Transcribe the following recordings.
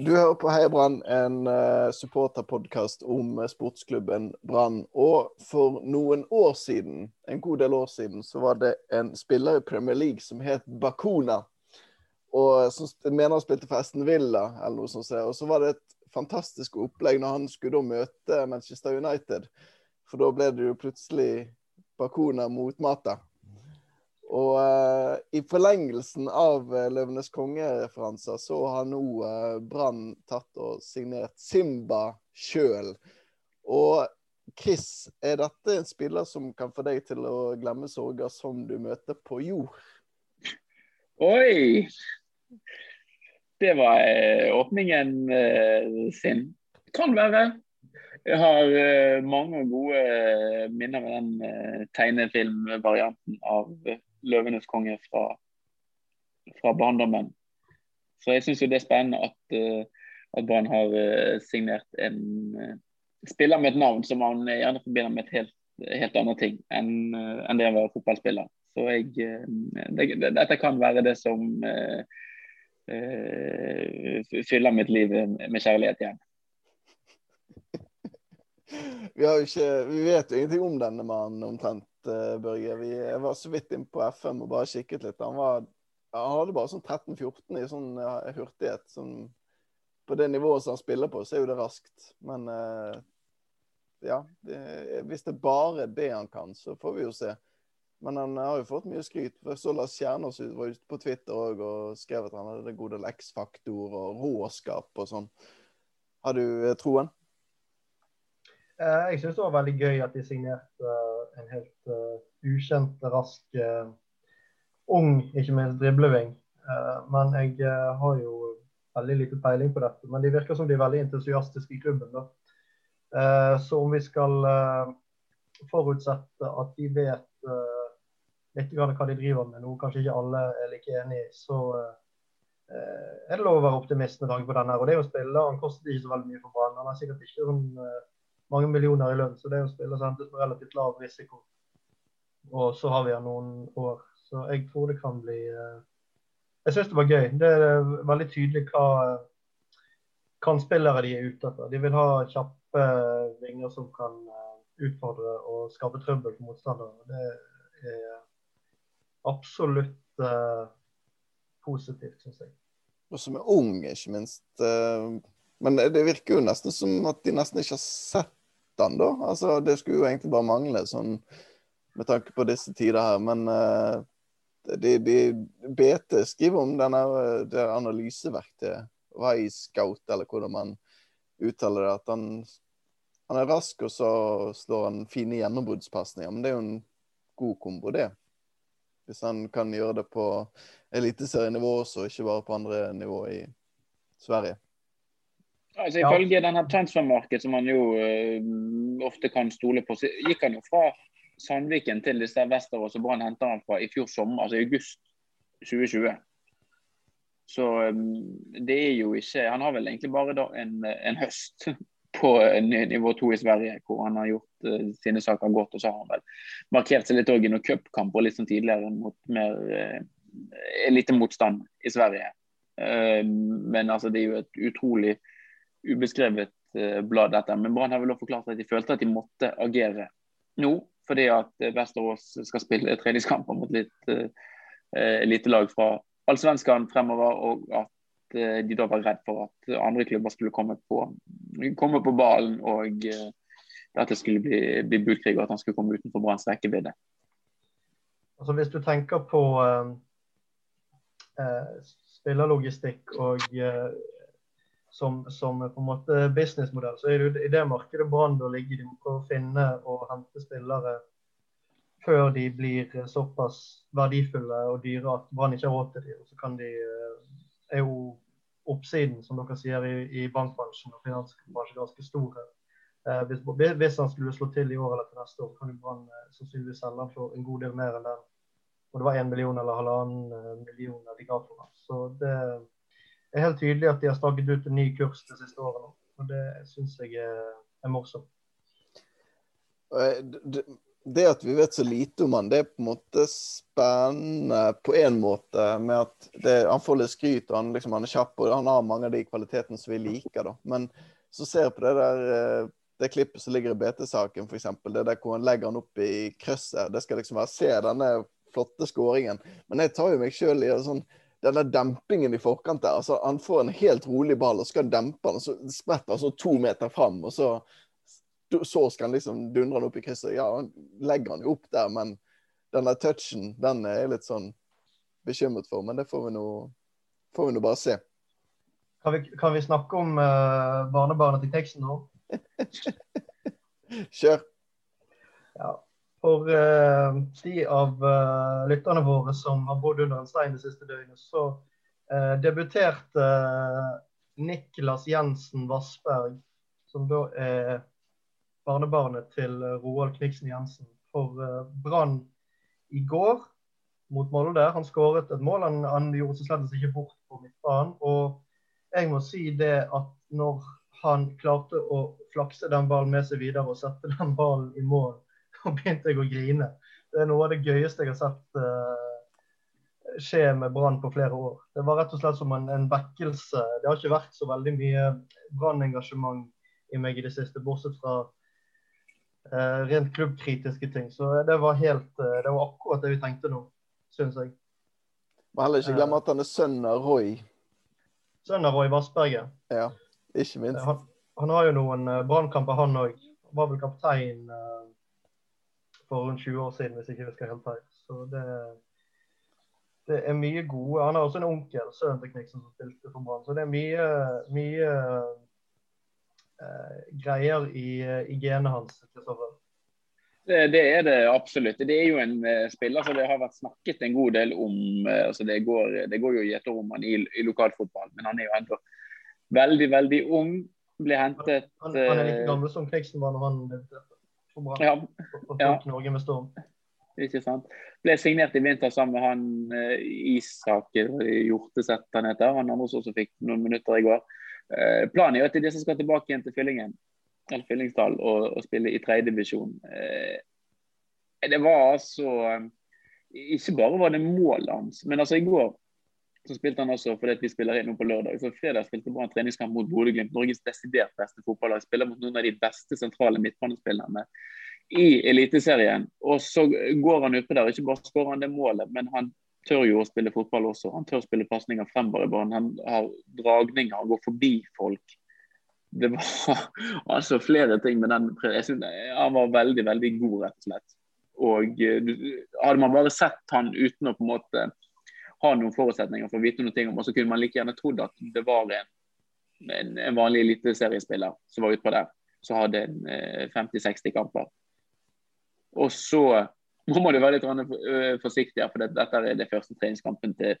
Du hører på Heia Brann, en uh, supporterpodkast om uh, sportsklubben Brann. Og for noen år siden, en god del år siden, så var det en spiller i Premier League som het Bakuna. Og som mener han spilte for Aston Villa, eller noe sånt. Og så var det et fantastisk opplegg når han skulle møte Manchester United. For da ble det jo plutselig Bakuna mot Mata. Og uh, i forlengelsen av uh, 'Løvenes konge'-referanser, så har nå uh, Brann tatt og signert Simba sjøl. Og Chris, er dette en spiller som kan få deg til å glemme sorger som du møter på jord? Oi! Det var åpningen sin. Kan være. Jeg har mange gode minner med den tegnefilmvarianten av 'Løvenes konge' fra, fra barndommen. Så jeg syns det er spennende at, uh, at Brann har uh, signert en uh, spiller med et navn som man gjerne forbinder med et helt, helt annet ting enn en det å være fotballspiller. Så jeg, det, dette kan være det som fyller mitt liv med kjærlighet igjen. Vi, ikke, vi, vet jo ingenting om denne mannen omtrent. Eh, Børge. Vi var så vidt inn på FM og bare kikket litt. Han, var, han hadde bare sånn 13-14 i sånn hurtighet. Sånn, på det nivået som han spiller på, så er jo det raskt. Men uh, ja, det, hvis det er bare det han kan, så får vi jo se. Men han har jo fått mye skryt. Så Lars Kjernås var ute på Twitter og, og skrev at han hadde god del X-faktor og råskap og sånn. Har du eh, troen? Jeg syns det var veldig gøy at de signerte en helt uh, ukjent, rask, ung, ikke minst dribleving. Men jeg har jo veldig lite peiling på dette. Men de virker som de er veldig entusiastiske i klubben. da. så om vi skal forutsette at de vet litt grann hva de driver med, nå, kanskje ikke alle er like enig i, så er det lov å være optimist med tanke på denne. Og det er jo spiller, Han koster ikke så veldig mye for Brann. Han er sikkert ikke sånn mange millioner i lønn. Så det er jo spiller som hentes med relativt lav risiko. Og så har vi han noen år. Så jeg tror det kan bli uh, Jeg syns det var gøy. Det er veldig tydelig hva kantspillere de er ute etter. De vil ha kjappe vinger som kan utfordre og skape trøbbel for motstandere. Det er absolutt uh, positivt, syns jeg. Og som er ung, ikke minst. Men det virker jo nesten som at de nesten ikke har sett han, da. Altså, det skulle jo egentlig bare mangle, sånn med tanke på disse tider her. Men uh, de, de, BT skriver om denne, det analyseverktøyet, Y-scout, eller hvordan man uttaler det. At han, han er rask, og så slår han fine gjennombruddspasninger. Men det er jo en god kombo, det. Hvis han kan gjøre det på eliteserienivå også, ikke bare på andre nivå i Sverige. Altså, ifølge denne transfermarkedet, som man jo uh, ofte kan stole på, så gikk han jo fra Sandviken til disse Vesterås og Brann henta han fra i fjor sommer, altså i august 2020. Så um, det er jo ikke Han har vel egentlig bare da en, en høst på nivå to i Sverige, hvor han har gjort uh, sine saker godt. Og så har han vel markert seg litt òg i noen cupkamper litt sånn tidligere mot mer uh, elitemotstand i Sverige. Uh, men altså, det er jo et utrolig ubeskrevet eh, blad, dette. Men Brann har vel også forklart at de følte at de måtte agere nå. Fordi at eh, Vesterås skal spille treningskamper mot litt uh, elitelag fra Allsvenskan fremover. Og at uh, de da var redd for at andre klubber skulle komme på, komme på ballen. Og uh, dette skulle bli, bli budkrig, og at han skulle komme utenfor Branns rekkevidde. Altså, hvis du tenker på spillerlogistikk og som, som, på en måte businessmodell, så er det i det markedet Brann bør ligge. De må finne og hente spillere før de blir såpass verdifulle og dyre at Brann ikke har råd til dem. Så kan de, eh, er jo oppsiden, som dere sier, i, i bankbransjen og finansbransjen ganske stor. Eh, hvis, hvis, han skulle slå til i år eller til neste år, kan Brann eh, sannsynligvis selge han for en god del mer enn den. Og det var én million eller halvannen eh, million de ga for ham. Så det det er helt tydelig at de har staket ut en ny kurs de siste årene. Og det syns jeg er, er morsomt. Eh, det at vi vet så lite om han, det er på en måte spennende på en måte. med at det, Han får litt skryt, og han, liksom, han er kjapp og han har mange av de kvalitetene som vi liker. da. Men så ser jeg på det der eh, det klippet som ligger i BT-saken, f.eks. Det der hvor han legger han opp i krysset. Det skal liksom være se denne flotte skåringen. Men jeg tar jo meg sjøl i sånn denne dempingen i forkant der. altså Han får en helt rolig ball, og skal dempe den, og så spretter han så to meter fram. og så så skal han liksom dundre den opp i krysset. Ja, han legger han jo opp der, men denne touchen, den er jeg litt sånn bekymret for. Men det får vi nå, får vi nå bare se. Kan vi, kan vi snakke om uh, barnebarnet til teksten nå? Kjør. Ja. For uh, de av uh, lytterne våre som har bodd under en stein det siste døgnet, så uh, debuterte Niklas Jensen Vassberg, som da er barnebarnet til eh, Roald Kniksen Jensen for eh, Brann i går mot Molde. Han skåret et mål. Han, han gjorde seg slett ikke bort på midtbanen. Og jeg må si det at når han klarte å flakse den ballen med seg videre og sette den ballen i mål, så begynte jeg å grine. Det er noe av det gøyeste jeg har sett uh, skje med Brann på flere år. Det var rett og slett som en, en vekkelse. Det har ikke vært så veldig mye Brann-engasjement i meg i det siste, bortsett fra uh, rent klubbkritiske ting. Så det var helt uh, Det var akkurat det vi tenkte nå, syns jeg. Må heller ikke glemme at han er sønn av Roy. Sønn av Roy Vassberget. Ja, ikke minst. Han, han har jo noen brannkamper, han òg. Var vel kaptein for rundt 20 år siden, hvis ikke jeg husker helt feil. Så det, det er mye gode Han har også en onkel, sønnen til Kniksen, som spilte for Brann. Så det er mye, mye uh, greier i, i genet hans. Det, det, er det absolutt. Det er jo en uh, spiller som det har vært snakket en god del om. Uh, altså det, går, det går jo gjeter om han i, i lokalfotball, men han er jo enda veldig, veldig ung. Ble hentet Han, han, han er like gammel som Kniksen var når han debuterte Ja, ja. Norge med storm. Ikke sant. Ble signert i vinter sammen med han uh, Isak Hjorteseth, han heter. Han andre som også fikk noen minutter i går. Uh, planen er jo at de som skal tilbake igjen til Fyllingen, eller Fyllingsdal og, og spille i tredjedivisjon. Uh, det var altså Ikke bare var det målet hans, men altså i går så spilte han også fordi vi spiller inn på lørdag. Så Fredag spilte han treningskamp mot Bodø-Glimt, Norges desidert beste fotballag. Spiller mot noen av de beste sentrale midtbanespillerne i Eliteserien. Og så går han utpå der. Ikke bare skårer han det målet, men han tør jo å spille fotball også. Han tør å spille pasninger fremover i banen. Han har dragninger, han går forbi folk. Det var altså flere ting med den. Jeg synes, han var veldig, veldig god, rett og slett. Og eh, Hadde man bare sett han uten å på en måte ha noen forutsetninger for å vite noe om, Og så kunne man like gjerne trodd at det var en, en, en vanlig eliteseriespiller som var utpå der, som hadde 50-60 eh, kamper. Og så må du være litt øh, forsiktig, for dette er det første treningskampen til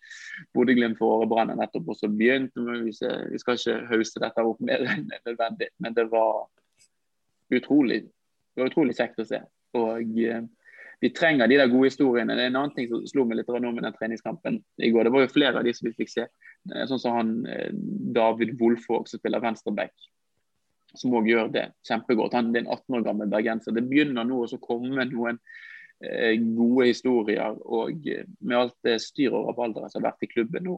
Bodø-Glimt for Årebrann nettopp også begynt. Vi skal ikke hauste dette opp mer enn nødvendig, men det var utrolig, det var utrolig kjekt å se. Og øh, vi trenger de der gode historiene. Det er en annen ting som slo meg litt nå med den treningskampen i går. Det var jo flere av de som vi fikk se. Sånn som han øh, David Wolfvåg som spiller venstreback som òg gjør det kjempegodt. Han er en 18 år gammel bergenser. Det begynner nå å komme noen Eh, gode historier og eh, med alt det styret over Valdres har vært i klubben nå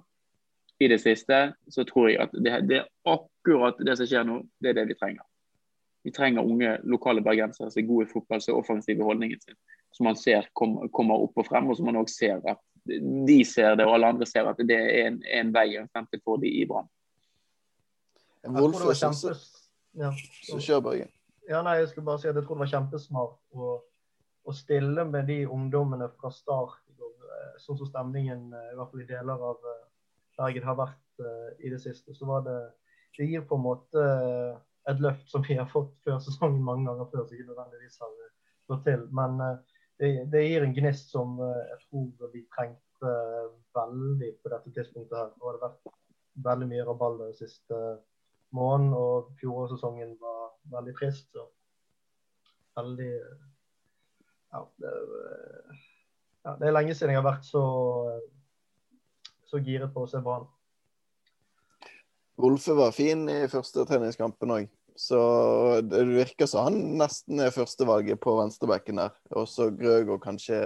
i det siste, så tror jeg at det, det, er akkurat det som skjer nå, det er det vi trenger. Vi trenger unge lokale bergensere som er gode i fotball, som er offensive i holdningen sin. Som man ser kom, kommer opp og frem, og som man òg ser at de ser det, og alle andre ser at det er en, en vei en fremtid for de i Brann. Wolf kjempe... Ja. Så kjør, Børge. Ja, nei, jeg skulle bare si at jeg tror det var kjempesmart. å, å stille med de ungdommene fra start, eh, sånn som stemningen eh, i hvert fall i deler av eh, Bergen har vært i det siste, så var det Det gir på en måte et løft som vi har fått før sesongen mange ganger før, som ikke nødvendigvis har slått til. Men det, det, gir en gnist som jeg tror vi trengte veldig på dette tidspunktet her. Nå har det vært veldig mye rabalder den siste måneden, og fjorårssesongen var veldig trist. så veldig ja, det, ja, det, er lenge siden jeg har vært så, så giret på å se Brann. Wolfe var fin i første treningskampen òg. Så det virker som han nesten er førstevalget på venstrebekken der. Også Grøgaard kanskje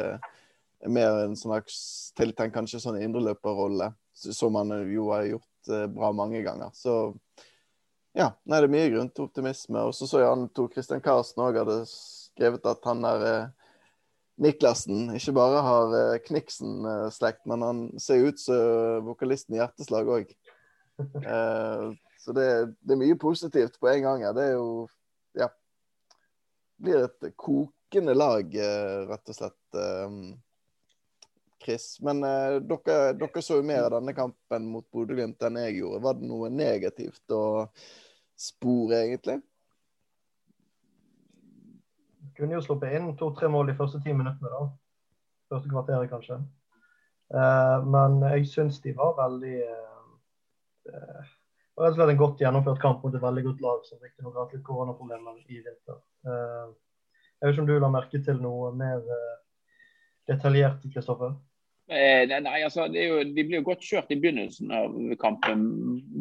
mer en slags tiltenkt kanskje sånn indreløperrolle, som han jo har gjort eh, bra mange ganger. Så ja, nei, det er mye grunn til optimisme. Og så så jeg han to Christian Karsten òg hadde skrevet at han der Niklassen Niklasen ikke bare har eh, Kniksen-slekt, men han ser ut som vokalisten i Hjerteslag òg. Eh, så det, det, er mye positivt på en gang her. Det er jo Ja. Blir et kokende lag, eh, rett og slett. Eh, Chris. Men eh, dere, dere, så jo mer av denne kampen mot Bodø-Glimt enn jeg gjorde. Var det noe negativt å spore, egentlig? Kunne jo sluppet inn to-tre mål de første ti minuttene, da. Første kvarteret, kanskje. Men jeg syns de var veldig uh, rett og slett en godt gjennomført kamp mot et veldig godt lag som riktignok har hatt litt koronaproblemer i vinter. Uh, jeg vet ikke om du la merke til noe mer detaljert, Kristoffer? Eh, nei, altså, jo, De blir jo godt kjørt i begynnelsen av kampen.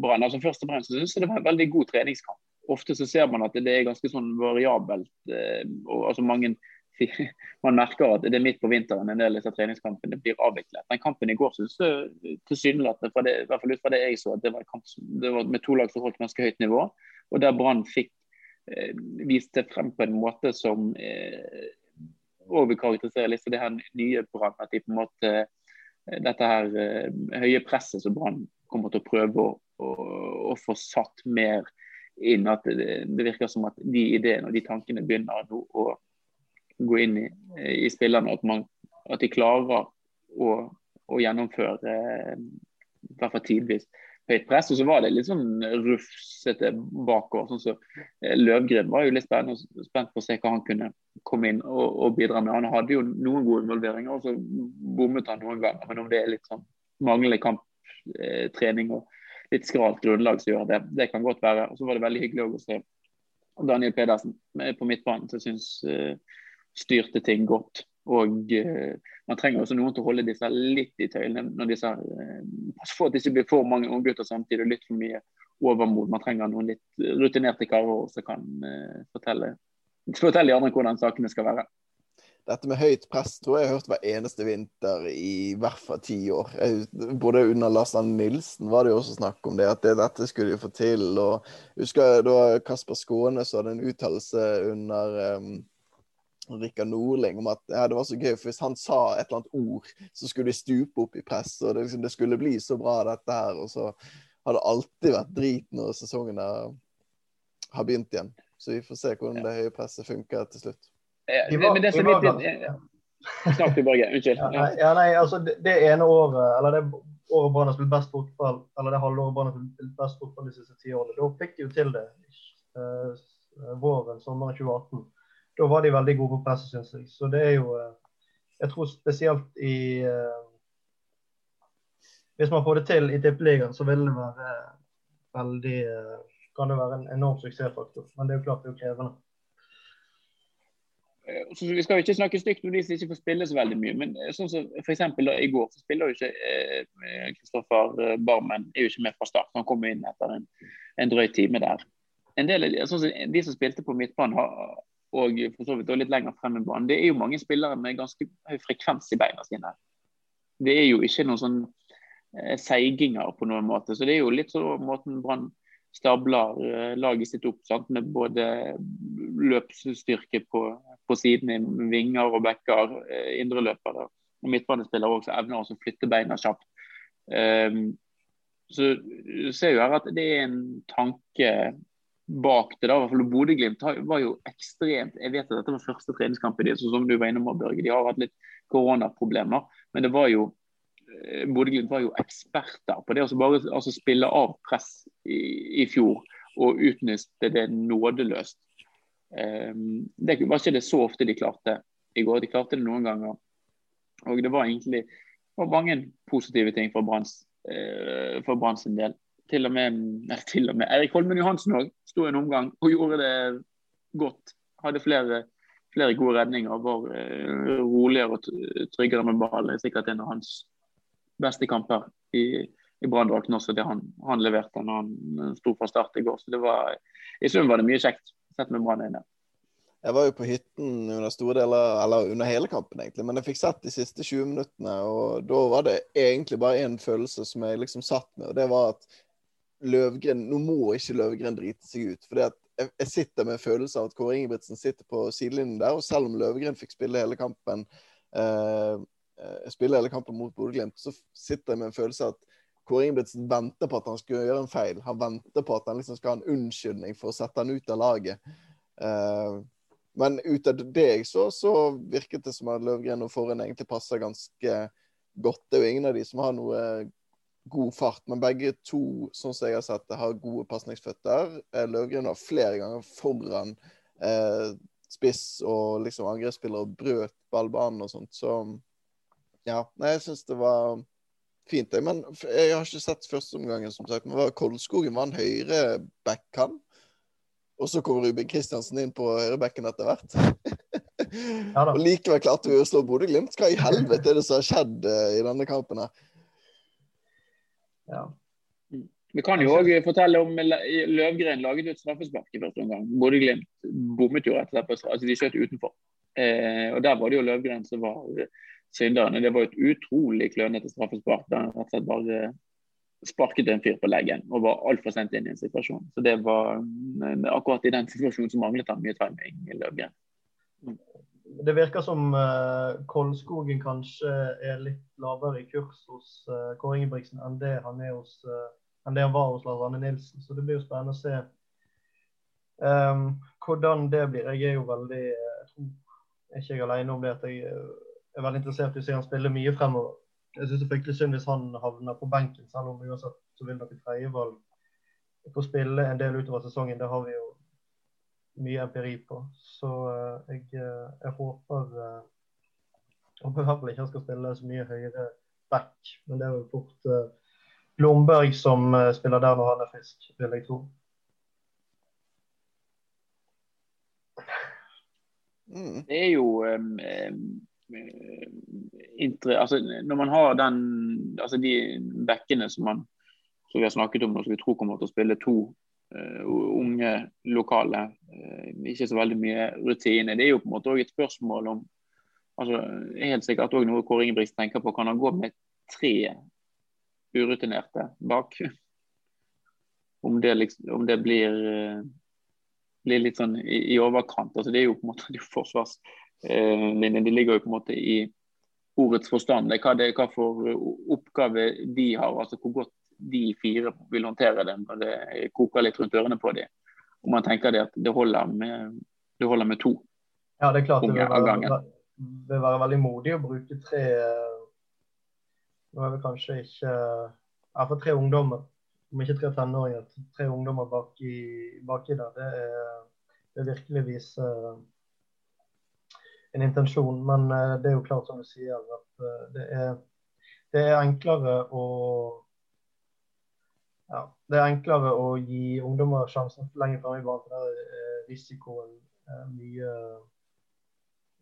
Brann. Altså, først og fremst synes jeg det var en veldig god treningskamp. Ofte så ser man at det er ganske sånn variabelt. Eh, og altså mange Man merker at det er midt på vinteren en del av disse treningskampene blir avviklet. Den kampen i går synes jeg tilsynelatende, i hvert fall ut fra det jeg så, at det var, kamp, det var med to lag som holdt ganske høyt nivå. Og der Brann fikk eh, vist det frem på en måte som eh, vil karakterisere litt det her nye Brann. At de på en måte eh, dette her eh, høye presset som Brann kommer til å prøve å, å, å, få satt mer inn. At det, det, virker som at de ideene og de tankene begynner nå å gå inn i, i spillerne. At, man, at de klarer å, å gjennomføre, uh, i hvert fall tidvis, høyt press. Og så var det litt sånn rufsete bakover. sånn så eh, Løvgren var jo litt spennende, spent på å se hva han kunne komme inn og, og, bidra med. Han hadde jo noen gode involveringer, og så bommet han noen ganger. Men om det er litt sånn manglende kamptrening eh, og litt skralt grunnlag som gjør det, det kan godt være. Og så var det veldig hyggelig å se Daniel Pedersen på midtbanen, som syns uh, styrte ting godt. Og uh, man trenger også noen til å holde disse litt i tøylene. når disse, uh, Pass på at det ikke blir for mange unggutter samtidig og litt for mye overmod. Man trenger noen litt rutinerte karer som kan uh, fortelle, fortelle de andre hvordan sakene skal være. Dette med høyt press tror jeg jeg har hørt hver eneste vinter i hvert fall ti år. Både under Lars Arne Nilsen var det jo også snakk om det, at det, dette skulle de få til. og jeg husker da Kasper Skåne så hadde en uttalelse under um, Rikard Nordling om at ja, det var så gøy, for hvis han sa et eller annet ord, så skulle de stupe opp i press. og Det, liksom, det skulle bli så bra, dette her. Og så har det alltid vært drit når sesongen har begynt igjen. Så vi får se hvordan det høye presset funker til slutt. Ja, men det som er Snakk til Børge. Unnskyld. Ja, ja, nei, altså det, det, ene året, eller det året Brann har spilt best fotball, eller det halvåret Brann har spilt best fotball de siste ti årene, da fikk de jo til det. Uh, våren, sommeren 2018 da var de veldig gode på presset, syns jeg. Så det er jo eh, Jeg tror spesielt i eh, Hvis man får det til i tippeligaen, så vil det være veldig eh, Kan det være en enorm suksessfaktor. Men det er jo klart det er krevende. Så vi skal jo ikke snakke stygt om de som ikke får spille så veldig mye. Men sånn som for da, i går, så spiller jo ikke Kristoffer Barmen er jo ikke med fra start. Han kom inn etter en, en drøy time der. En del, sånn som De som spilte på midtbanen, har, og for så vidt litt lenger frem i banen. Det er jo mange spillere med ganske høy frekvens i beina sine. Det er jo ikke noen sånn eh, seiginger på noen måte. Så det er jo litt sånn måten Brann stabler eh, laget sitt opp sant? med både løpsstyrke på, på sidene, vinger og backer, eh, indreløpere. Og midtbanespillere også evner å flytte beina kjapt. Um, så ser jo her at det er en tanke bak det. da, i hvert fall Bodø-Glimt var jo ekstremt Jeg vet at dette var første treningskampen deres, som du var innom, Børge. De har hatt litt koronaproblemer. Men det var jo eh, Bodø-Glimt var jo eksperter på det å bare altså, spille av press i, i fjor og utnytte det nådeløst. Um, det var ikke det så ofte de klarte i går. De klarte det noen ganger. Og det var egentlig det var mange positive ting for Branns sin del til og med, til og med Erik Holmen Johansen òg sto en omgang og gjorde det godt. Hadde flere, flere gode redninger. Var uh, roligere og tryggere med ball. Det er sikkert en av hans beste kamper i, i branndrakten også, det han, han, leverte når han sto fra start i går. Så det var, i sum var det mye kjekt sett med Brann inne. Jeg var jo på hytten under store deler, eller under hele kampen, egentlig. Men jeg fikk sett de siste 20 minuttene, og da var det egentlig bare én følelse som jeg liksom satt med, og det var at Løvgren Nå må ikke Løvgren drite seg ut. for jeg, jeg sitter med en følelse av at Kåre Ingebrigtsen sitter på sidelinjen der, og selv om Løvgren fikk spille hele kampen eh, eh spille hele kampen mot Bodø-Glimt, så sitter jeg med en følelse av at Kåre Ingebrigtsen venter på at han skal gjøre en feil. Han venter på at han liksom skal ha en unnskyldning for å sette han ut av laget. Eh, men ut av det jeg så, så virket det som at Løvgren og Forhen egentlig passer ganske godt. Det er jo ingen av de som har noe god fart, men begge to, sånn som jeg har sett det, har gode pasningsføtter. Eh, Løvgren var flere ganger foran eh, spiss og liksom angrepsspiller og brøt ballbanen og sånt. Så ja, nei, jeg syns det var fint. jeg. Men jeg har ikke sett første omgangen, som sagt. Men var Kolskogen var en høyre backhand. Og så kom Ruben Kristiansen inn på høyrebekken etter hvert. ja, og likevel klarte vi å slå Bodø-Glimt. Hva i helvete er det som har skjedd uh, i denne kampen her? Ja. Vi kan jo òg fortelle om Løvgren laget et straffespark i første omgang. Bodø-Glimt bommet jo rett og slett på altså De skjøt utenfor. Eh, og Der var det jo Løvgren som var synderne. Det var et utrolig klønete straffespark. Der han rett og slett bare sparket en fyr på leggen og var altfor sent inn i en situasjon. Så det var akkurat i den situasjonen som manglet han mye timing i Løvgren. Det virker som uh, Kolskogen kanskje er litt lavere i kurs hos uh, Kåre Ingebrigtsen enn det han hos uh, enn det han var hos Lars Arne Nilsen. Så det blir jo spennende å se um, hvordan det blir. Jeg er jo veldig Jeg tror ikke jeg alene om det at jeg er veldig interessert i å se han spille mye fremover. Jeg syns det er fryktelig synd hvis han havner på benken, selv om uansett så vil nok et tredjevalg få spille en del utover sesongen. Det har vi jo mye empiri på. Så jeg, jeg, håper uh, håper i hvert fall ikke han skal spille så mye høyere back. Men det er jo fort uh, Blomberg som spiller der når han er frisk, vil jeg tro. Mm. Det er jo um, um altså, Når man har den, altså de bekkene som, man, som vi har snakket om, og som vi tror kommer til å spille to uh, unge lokale, uh, ikke så veldig mye rutine. Det er jo på en måte også et spørsmål om altså, Helt sikkert òg noe Kåre Ingebrigtsen tenker på. Kan han gå med tre urutinerte bak? Om det, liksom, om det blir, uh, blir, litt sånn i, i overkant. altså Det er jo på en måte forsvars linjen. Eh, de ligger jo på en måte i ordets forstand. Det hva, det, hva for oppgave de har. altså Hvor godt de fire vil håndtere det når det koker litt rundt ørene på dem. Og man tenker det at det holder med, det holder med to. Ja, det er klart det vil være, vil være veldig modig å bruke tre Nå er vi kanskje ikke ja, for tre ungdommer, om ikke tre tenåringer, tre ungdommer baki, baki der. Det, er, det virkelig viser en intensjon. Men eh, det er jo klart, som du sier, at eh, det er, det er enklere å ja, det er enklere å gi ungdommer sjansen lenger frem i banen. Der er risikoen mye,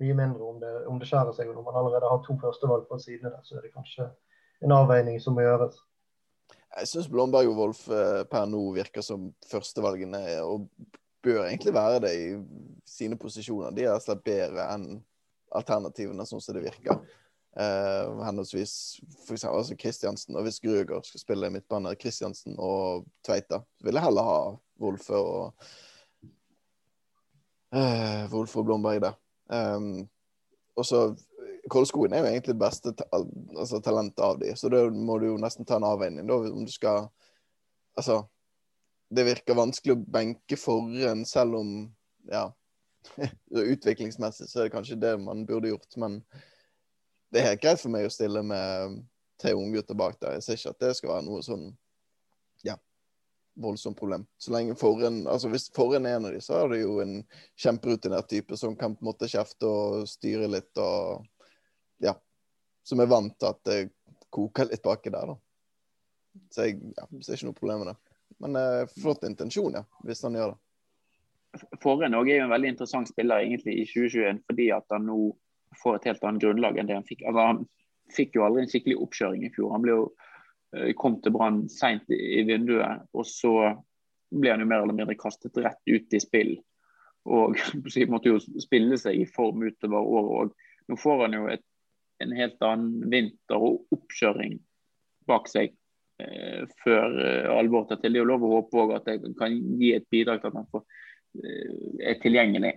mye mindre om det, om det, skjærer seg. Og når man allerede har to førstevalg på sidene der, så er det kanskje en avveining som må gjøres. Jeg syns Blomberg og Wolf eh, per nå virker som førstevalgene, og bør egentlig være det i sine posisjoner. De er slett bedre enn alternativene, sånn som det virker. Uh, henholdsvis f.eks. Altså Kristiansen og hvis Grøger skal spille midtbane, Kristiansen og Tveita, vil jeg heller ha Wolfe og uh, Wolfe og Blomberg der. Um, og så Kolskogen er jo egentlig det beste ta altså, talentet av de, så da må du jo nesten ta en avveining da, om du skal Altså det virker vanskelig å benke forren, selv om ja, utviklingsmessig så er det kanskje det man burde gjort. Men det er helt greit for meg å stille med tre unggutter bak der. Jeg ser ikke at det skal være noe sånn ja, voldsomt problem. Så lenge foran, altså Hvis foran er en av dem, så er det jo en kjemperutinert type som kan på en måte kjefte og styre litt og ja, som er vant til at det koker litt baki der, da. Så jeg ja, ser ikke noe problem med det. Men eh, flott intensjon, ja, hvis han gjør det. Foran er jo en veldig interessant spiller egentlig i 2021 fordi at han nå får et helt annet grunnlag enn det han fikk. Altså, han fikk jo aldri en skikkelig oppkjøring i fjor. Han ble jo kom til Brann seint i vinduet. Og så ble han jo mer eller mindre kastet rett ut i spill. Og måtte jo spille seg i form utover året òg. Nå får han jo et, en helt annen vinter og oppkjøring bak seg eh, før eh, alvor tar til. Det er jo lov å håpe òg at det kan gi et bidrag til at han får, eh, er tilgjengelig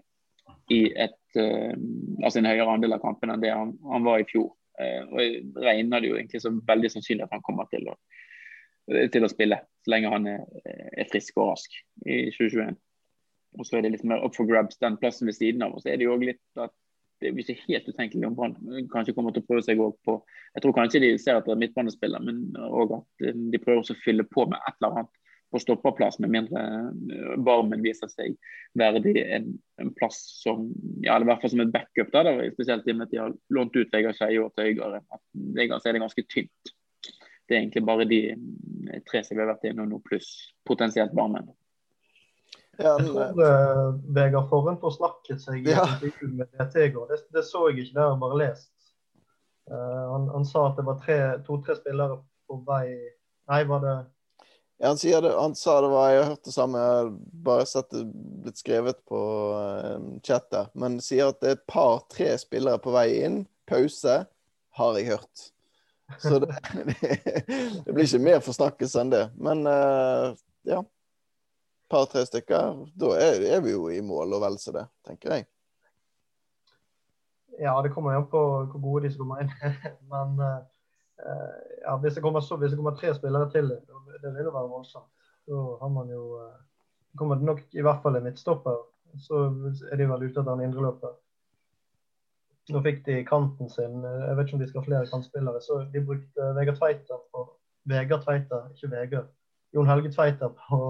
i et, eh, altså en høyere andel av kampene enn det han, han var i fjor. Eh, og Jeg regner det jo egentlig som veldig sannsynlig at han kommer til å, til å spille, så lenge han er, er frisk og rask i 2021. Og så er det litt mer up for grabs den plassen ved siden av. Og så er det jo litt at det er ikke helt utenkelig om Brann kanskje kommer til å prøve seg på Jeg tror kanskje de ser etter midtbanespiller, men òg at de prøver å fylle på med et eller annet på stopperplass, med mindre eh, Barmen viser seg verdig en, en plass som ja, i hvert fall som et backup. Da, da, spesielt i og med at de har lånt ut Vegard Skeie til Øygarden. Vegard så er det ganske tynt. Det er egentlig bare de eh, tre som vi har vært innom nå, pluss potensielt Barmen. Ja, jeg tror uh, Vegard Forhen forsnakket seg ja. med DT i går. Det, det, så jeg ikke, det har jeg bare lest. Uh, han, han, sa at det var to-tre spillere på vei Nei, var det han, det, han, sa det var Jeg har hørt det samme, jeg har bare sett det blitt skrevet på uh, chattet. Men sier at det er et par-tre spillere på vei inn. Pause, har jeg hørt. Så det, det, blir ikke mer forsnakkelse enn det. Men uh, ja. Par-tre stykker. Da er, er, vi jo i mål og vel så det, tenker jeg. Ja, det kommer jo an på hvor gode de som kommer inn. Men uh, ja, hvis, det kommer, så, hvis det kommer tre spillere til det vil jo være voldsomt. Da har man jo eh, kommer det nok i hvert fall en midtstopper. Så er de vel ute etter en indreløper. Nå fikk de kanten sin. Jeg vet ikke om de skal ha flere kantspillere. Så de brukte Vegard Tveiter på Vegard Tveiter, ikke Vegard. Jon Helge Tveiter på,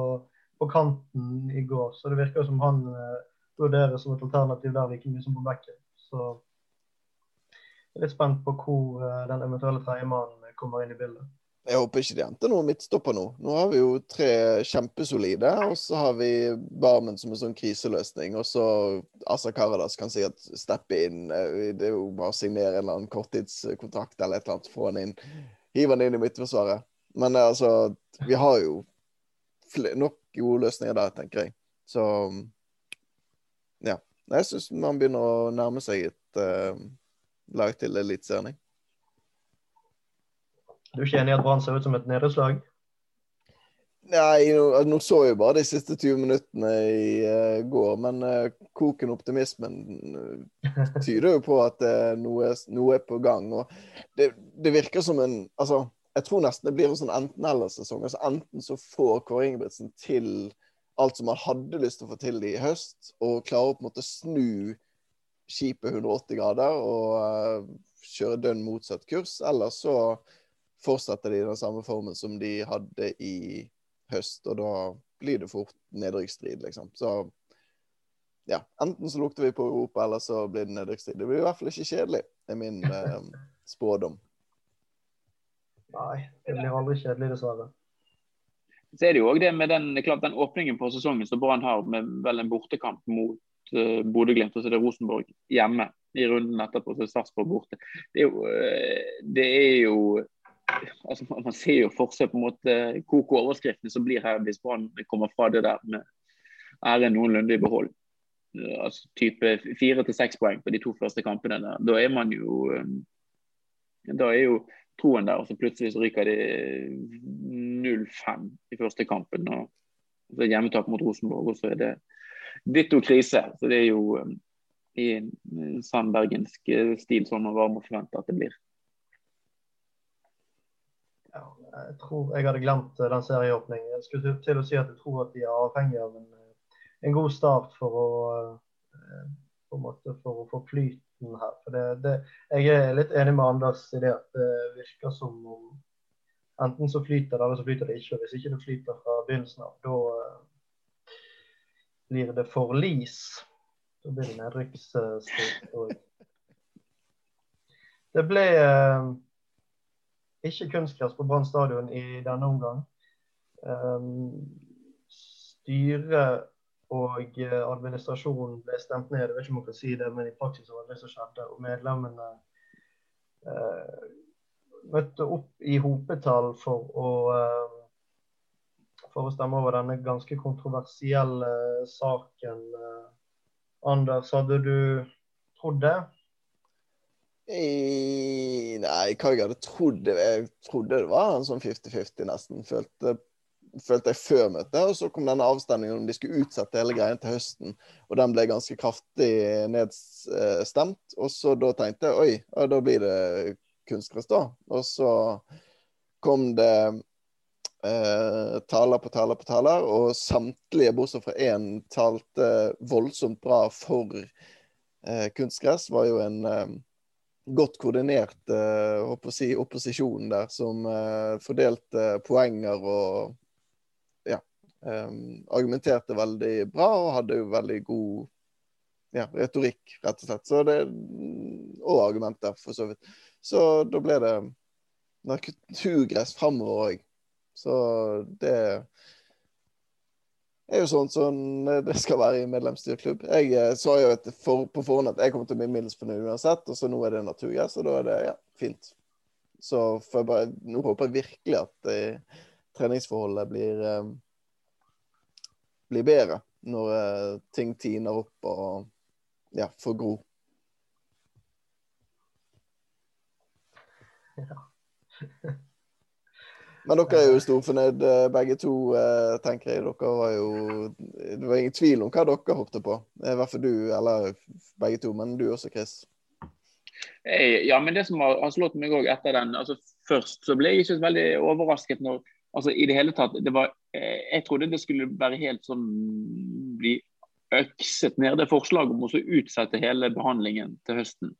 på, kanten i går. Så det virker som han uh, vurderer som et alternativ der like mye som på bekken. Så jeg er litt spent på hvor uh, den eventuelle tredjemannen kommer inn i bildet. Jeg håper ikke de henter noen midtstopper nå. Nå har vi jo tre kjempesolide, og så har vi Barmen som en sånn kriseløsning. Og så Asa Karadas kan sikkert steppe inn. Eh, det er jo bare å signere en eller annen korttidskontrakt eller et eller annet. Få han inn. Hive han inn i midtforsvaret. Men eh, altså, vi har jo nok gode løsninger der, tenker jeg. Så ja. Jeg syns man begynner å nærme seg et uh, lag til Eliteserien. Du er ikke enig i at Brann ser ut som et nederlag? Nei, nå, nå, så jeg bare de siste 20 minuttene i uh, går, men uh, koken optimismen uh, tyder jo på at noe, noe, er på gang. og det, det, virker som en altså, Jeg tror nesten det blir en sånn enten-eller-sesong. altså Enten så får Kåre Ingebrigtsen til alt som han hadde lyst til å få til i høst, og klarer å på en måte snu skipet 180 grader og kjøre dønn motsatt kurs, eller så fortsetter de i den samme formen som de hadde i høst. Og da blir det fort nedrykksstrid, liksom. Så ja, enten så lukter vi på Europa, eller så blir det nedrykksstrid. Det blir i hvert fall ikke kjedelig, er min eh, spådom. Nei, det blir aldri kjedelig, dessverre. Så er det jo òg det med den, klart, den åpningen på sesongen som Brann har, med vel en bortekamp mot uh, Bodø-Glimt, og så er det Rosenborg hjemme i runden etterpå, så er Sarpsborg borte. Det er jo, uh, det er jo altså, Man ser jo for seg på en måte koko overskriftene som blir her hvis Brann kommer fra det der med æren noenlunde i behold. Altså type fire til seks poeng på de to første kampene. Der. Da er man jo Da er jo troen der, og så plutselig så ryker de 0-5 i første kampen. og så er Hjemmetap mot Rosenborg, og så er det ditto krise. Så det er jo um, i en sann bergensk stil sånn man bare må forvente at det blir jeg tror jeg hadde glemt eh, den serieåpningen. Jeg skulle til å si at jeg tror at de er avhengig av en, eh, en god start for å, eh, på en måte, for å få flyten her. For det, det, jeg er litt enig med Anders i det at det virker som om enten så flyter det, eller så flyter det ikke. Og hvis ikke det flyter fra begynnelsen av, da blir det forlis. Da blir det nedrykksstrid. Det ble ikke kunstgress på Brann stadion i denne omgang. Um, styret og eh, administrasjonen ble stemt ned. Jeg vet ikke om man kan si det, men i praksis var det det som skjedde. Og medlemmene eh, møtte opp i hopetall for å, for å stemme over denne ganske kontroversielle saken. Anders, hadde du trodd det? I, nei, hva jeg hadde trodd Jeg trodde det var en sånn 50-50, nesten. Følte, følte jeg før møtet. Og så kom denne avstemningen om de skulle utsette hele greien til høsten. Og den ble ganske kraftig nedstemt. Og så da tenkte jeg oi, da blir det kunstgress, da. Og så kom det eh, taler på taler på taler, og samtlige, bortsett fra én, talte voldsomt bra for eh, kunstgress. Var jo en eh, godt koordinert uh, si, opposisjon der, som uh, fordelte poenger og ja, um, argumenterte veldig bra og hadde jo veldig god ja, retorikk, rett og slett. Det, og argumenter, for så vidt. Så da ble det naturgress framover òg. Så det er jo sånn som det skal være i medlemsstyrklubb. Jeg eh, sa jo for, på forhånd at jeg kommer til å bli middels fornøyd uansett, og så nå er det naturgress, og da er det ja, fint. Så jeg bare, nå håper jeg virkelig at eh, treningsforholdet blir, eh, blir bedre når eh, ting tiner opp og ja, får gro. Ja. Men dere er jo storfornøyd eh, begge to, eh, tenker jeg. Dere var jo Det var ingen tvil om hva dere hoppet på. I hvert fall du, eller begge to, men du også, Chris. Ja, men det som har, slått meg òg etter den altså Først så ble jeg ikke veldig overrasket når altså i det hele tatt, det var, eh, Jeg trodde det skulle være helt sånn bli økset ned, det forslaget om å utsette hele behandlingen til høsten.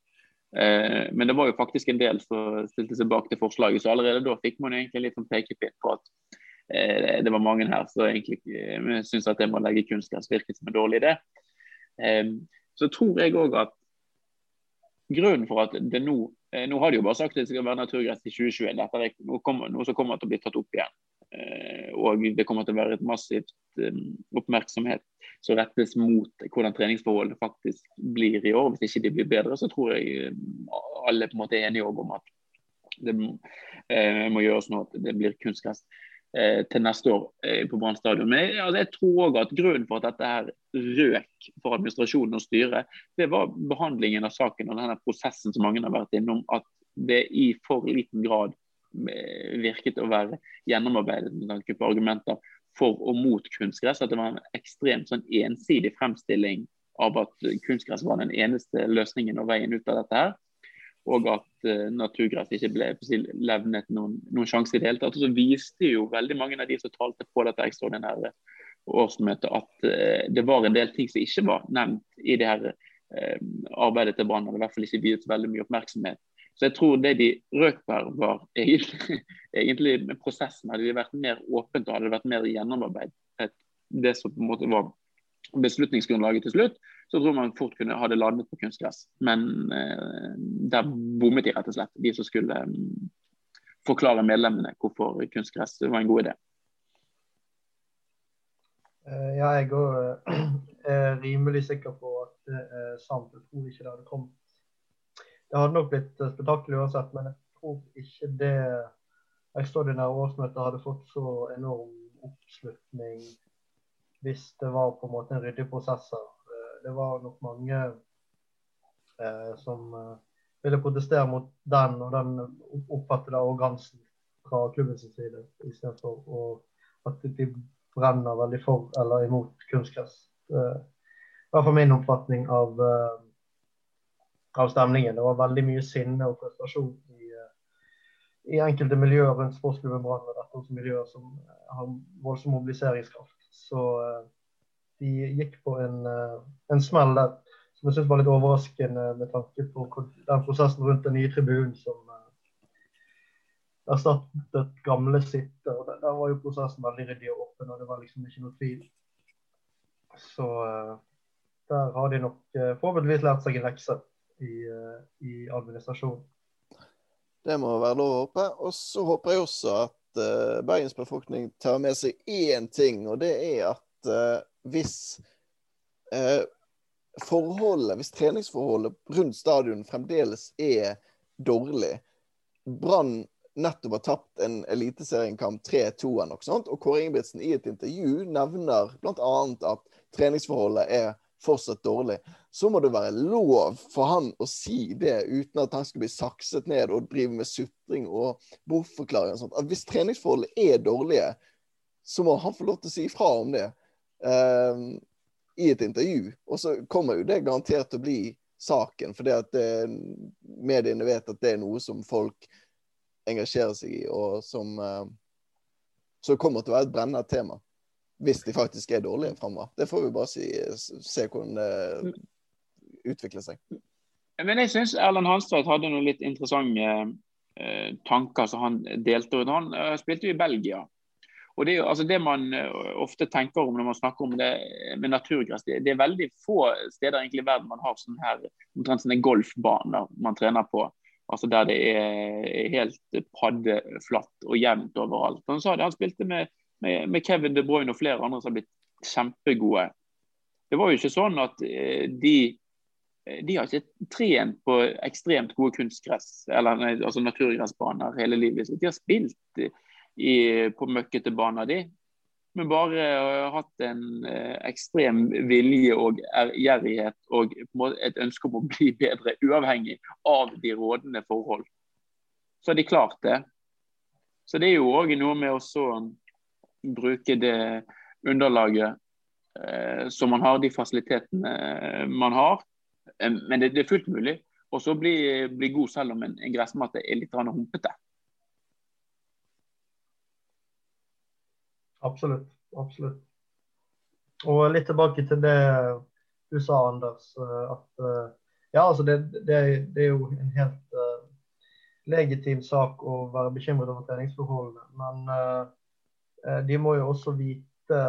Eh, men det var jo faktisk en del som stilte seg bak det forslaget, så allerede da fikk man egentlig litt sånn pekepinn på at eh, det var mange her som egentlig eh, syntes at det med å legge kunstgress virket som en dårlig idé. Så tror jeg òg at grunnen for at det nå Nå har de jo bare sagt at det skal være naturgress i 2021. Dette er kommer, noe som kommer til å bli tatt opp igjen. Og det kommer til å være et massivt oppmerksomhet som rettes mot hvordan treningsforholdene faktisk blir i år. Hvis ikke de blir bedre, så tror jeg eh, alle på en måte er enige om at det eh, må gjøres noe at det blir kunstgress eh, til neste år på Brann stadion. Men altså, jeg tror òg at grunnen for at dette her røk for administrasjonen og styret, det var behandlingen av saken og denne prosessen som mange har vært innom. At det i for liten grad virket å være gjennomarbeidet med tanke på argumenter for og mot kunstgress. At det var en ekstremt sånn ensidig fremstilling av at kunstgress var den eneste løsningen og veien ut av dette. her. Og at uh, naturgress ikke ble levnet noen, noen sjanse i det hele tatt. Og så viste jo veldig mange av de som talte på dette ekstraordinære årsmøtet, at uh, det var en del ting som ikke var nevnt i det her uh, arbeidet til Brann. I hvert fall ikke viet veldig mye oppmerksomhet så jeg tror det de røk for var egentlig, med prosessen. Hadde det vært mer åpent og hadde det vært mer gjennomarbeidet, det som på en måte var beslutningsgrunnlaget til slutt, så tror man fort kunne ha det landet på kunstgress. Men eh, der bommet de rett og slett, de som skulle um, forklare medlemmene hvorfor kunstgress var en god idé. Eh, ja, jeg er rimelig sikker på at det er tror ikke det hadde kommet det hadde nok blitt eh, spetakkel uansett, men jeg tror ikke det ekstraordinære årsmøtet hadde fått så enorm oppslutning hvis det var på en måte en ryddig prosess her. Eh, det var nok mange eh, som eh, ville protestere mot den og den oppfattede arrogansen fra klubbens side, istedenfor at de brenner veldig for eller imot kunstgress. Eh, I hvert fall min oppfatning av eh, av stemningen. Det var veldig mye sinne og prestasjon i, eh, i enkelte miljøer rundt sportsklubben Brann. Og dette også miljøer som eh, har voldsom mobiliseringskraft. Så uh, de gikk på en, en smell der som jeg syns var litt overraskende med tanke på den prosessen rundt den nye tribunen som erstattet gamle sitter. og der, der, var jo prosessen veldig ryddig og åpen, og det var liksom ikke noe tvil. Så der har de nok forhåpentligvis lært seg en lekse i, eh, i administrasjonen. Det må være lov å håpe. Og så håper jeg også at uh, Bergens befolkning tar med seg én ting, og det er at uh, hvis uh, forholdet, hvis treningsforholdet rundt stadion fremdeles er dårlig Brann nettopp har tapt en eliteseriekamp 3-2 eller og Kåre Ingebrigtsen i et intervju nevner bl.a. at treningsforholdet er fortsatt dårlig, så må det være lov for han å si det uten at han skal bli sakset ned og drive med sutring og bortforklaring og sånt. At hvis treningsforholdet er dårlige, så må han få lov til å si ifra om det uh, i et intervju. Og så kommer jo det garantert til å bli saken, fordi at det, mediene vet at det er noe som folk engasjerer seg i, og som, uh, som kommer til å være et brennende tema hvis de faktisk er dårlige framover. Det får vi bare si, se hvordan det utvikler seg. Men jeg syns Erlend Hanstveit hadde noen litt interessante eh, tanker som han delte ut. Han uh, spilte jo i Belgia. Og Det, altså det man uh, ofte tenker om når man snakker om det med naturgress, det, det er veldig få steder i verden man har sånne her, omtrent sånne golfbaner man trener på. Altså Der det er helt paddeflatt og jevnt overalt. Han sa det, han spilte med med, med, Kevin De Bruyne og flere andre som har blitt kjempegode. Det var jo ikke sånn at eh, de eh, de har ikke trent på ekstremt gode kunstgress eller altså naturgressbaner hele livet. De har spilt i, på møkkete baner, de. Men bare har hatt en uh, ekstrem vilje og gjerrighet og et ønske om å bli bedre, uavhengig av de rådende forhold. Så har de klart det. Så det er jo òg noe med å bruke det underlaget eh, som man har, de fasilitetene eh, man har. Eh, men det, det, er fullt mulig. Og så bli, bli, god selv om en, gressmatte er litt humpete. Absolutt. Absolutt. Og litt tilbake til det du sa, Anders. Eh, at ja, altså det, det, det er jo en helt uh, legitim sak å være bekymret over treningsforholdene. Men uh, de må jo også vite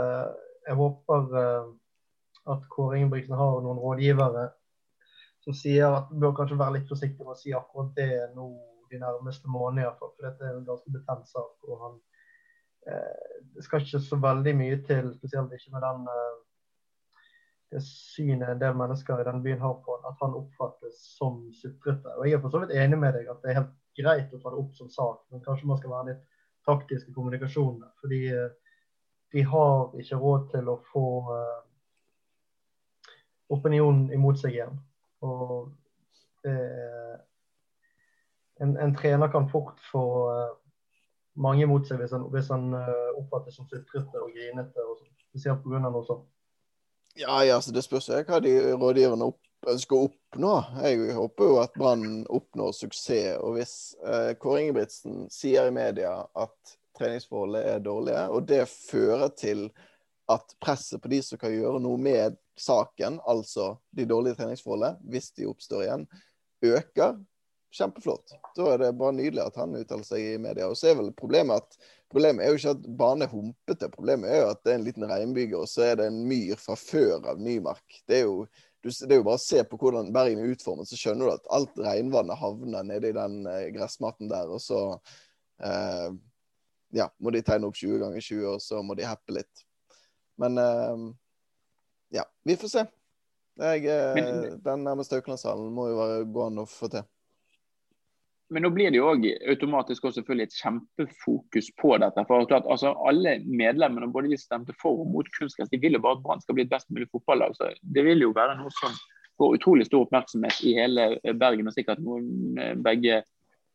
Jeg håper eh, at Kåre Ingebrigtsen har noen rådgivere som sier at bør kanskje være litt forsiktig med å si akkurat det nå de nærmeste månedene. For dette er en ganske betent sak. og han eh, Det skal ikke så veldig mye til, spesielt ikke med den det synet en del mennesker i den byen har på at han oppfattes som sutrete. Og Jeg er for så vidt enig med deg at det er helt greit å ta det opp som sak, men kanskje man skal være litt taktiske kommunikasjonene. Fordi eh, de har ikke råd til å få uh, opinionen imot seg igjen. Og uh, en, en, trener kan fort få mange imot seg hvis han, hvis han oppfattes som sutrete og grinete, og spesielt pga. noe sånt. Ja, ja, så Det spørs hva de rådgiverne opp, ønsker å oppnå. Jeg håper jo at Brann oppnår suksess. og Hvis eh, Kåre Ingebrigtsen sier i media at treningsforholdet er dårlige, og det fører til at presset på de som kan gjøre noe med saken, altså de dårlige treningsforholdene, hvis de oppstår igjen, øker, kjempeflott. Da er det bare nydelig at han uttaler seg i media. Og så er vel problemet at Problemet er jo ikke at banen er humpete, problemet er jo at det er en liten regnbyge, og så er det en myr fra før av Nymark. Det er jo det er jo bare å se på hvordan Bergen er utformet, så skjønner du at alt regnvannet havner nede i den eh, gressmatten der. Og så eh, ja, må de tegne opp 20 ganger 20, og så må de happe litt. Men eh, ja, vi får se. Jeg, eh, den nærmeste Haukelandshallen må jo være gå an å få til. Men nå blir det jo også automatisk også selvfølgelig et kjempefokus på dette. for klart, altså, Alle medlemmene både de stemte for og mot kunstgress, de vil jo bare at Brann skal bli et best mulig fotballag. så Det vil jo være noe som får utrolig stor oppmerksomhet i hele Bergen, og sikkert noen eh, begge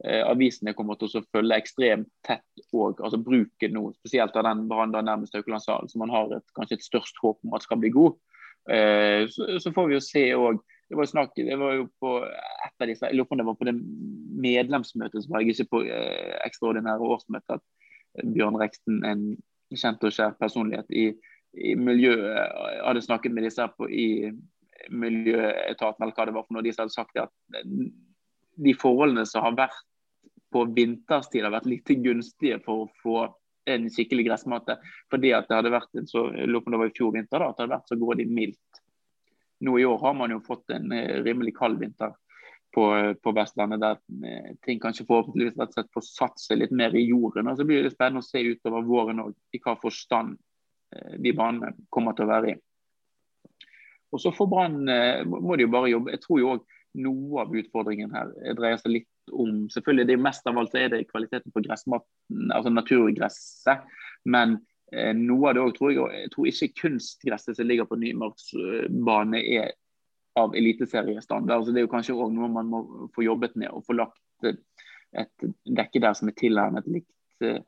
eh, avisene kommer til å følge ekstremt tett og altså bruke nå, spesielt av den Brann nærmest Haukelandshallen, som man har et, kanskje et størst håp om at skal bli god. Eh, så, så, får vi jo se òg det var snakk, det var jo på et av disse, jeg lurer på om det var på det medlemsmøtet som var jeg ikke på eh, ekstraordinære årsmøtet, at Bjørn Reksten, en kjent og kjær personlighet i, i miljøet, hadde snakket med disse på, i miljøetaten, eller hva det var for noe. De hadde sagt at de forholdene som har vært på vinterstid, har vært litt gunstige for å få en skikkelig gressmatte. Fordi at det hadde vært så, jeg lurer på om det var i fjor vinter, da, at det hadde vært så grådig mildt nå i år har man jo fått en eh, rimelig kald vinter på, på Vestlandet, der eh, ting kanskje forhåpentligvis rett og slett får satt seg litt mer i jorden. og Så blir det spennende å se utover våren òg, i hva forstand eh, de banene kommer til å være i. Og så får Brann må de jo bare jobbe. Jeg tror jo òg noe av utfordringen her dreier seg litt om selvfølgelig det Mest av alt er det kvaliteten på gressmatten, altså naturgresset. Men eh, noe av det òg tror jeg Jeg tror ikke kunstgresset som ligger på Nymarksbane er av eliteseriestandard. Altså, det er jo kanskje òg noe man må få jobbet med og få lagt et, et dekke der som er tilnærmet likt. Eh,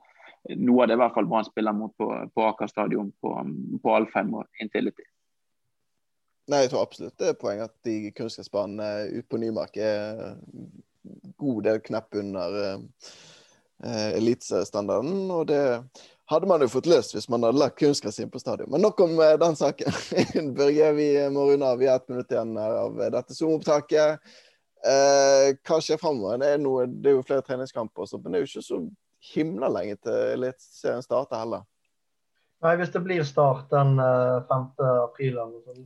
noe av det i hvert fall Brann spiller mot på, på Aker stadion på, på Alfheim og Intility. Nei, jeg tror absolutt det er poeng at de kunstgressbanene ute på Nymark er god del knepp under uh, eliteseriestandarden. Og det hadde man jo fått løst hvis man hadde lagt kunstgress inn på stadion. Men nok om eh, den saken. Børge, vi må runde av. Vi har ett minutt igjen av dette Zoom-opptaket. Eh, hva skjer framover? Det, det, er jo flere treningskamper, men det er jo ikke så himla lenge til Eliteserien starter heller. Nei, hvis det blir start den 5. Eh, april eller sånn,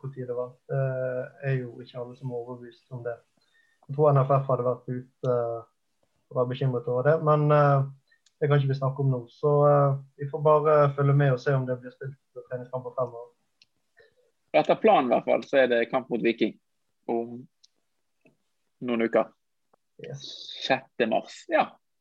hvor tid det var, det er jo ikke alle som er overbevist om det. Jeg tror NFF hadde vært ute og vært bekymret over det. Men det kan ikke vi snakke om nå. Så uh, vi får bare følge med og se om det blir spilt treningskamper fremover. Etter planen i hvert fall, så er det kamp mot Viking om noen uker. Yes. 6. mars. Ja,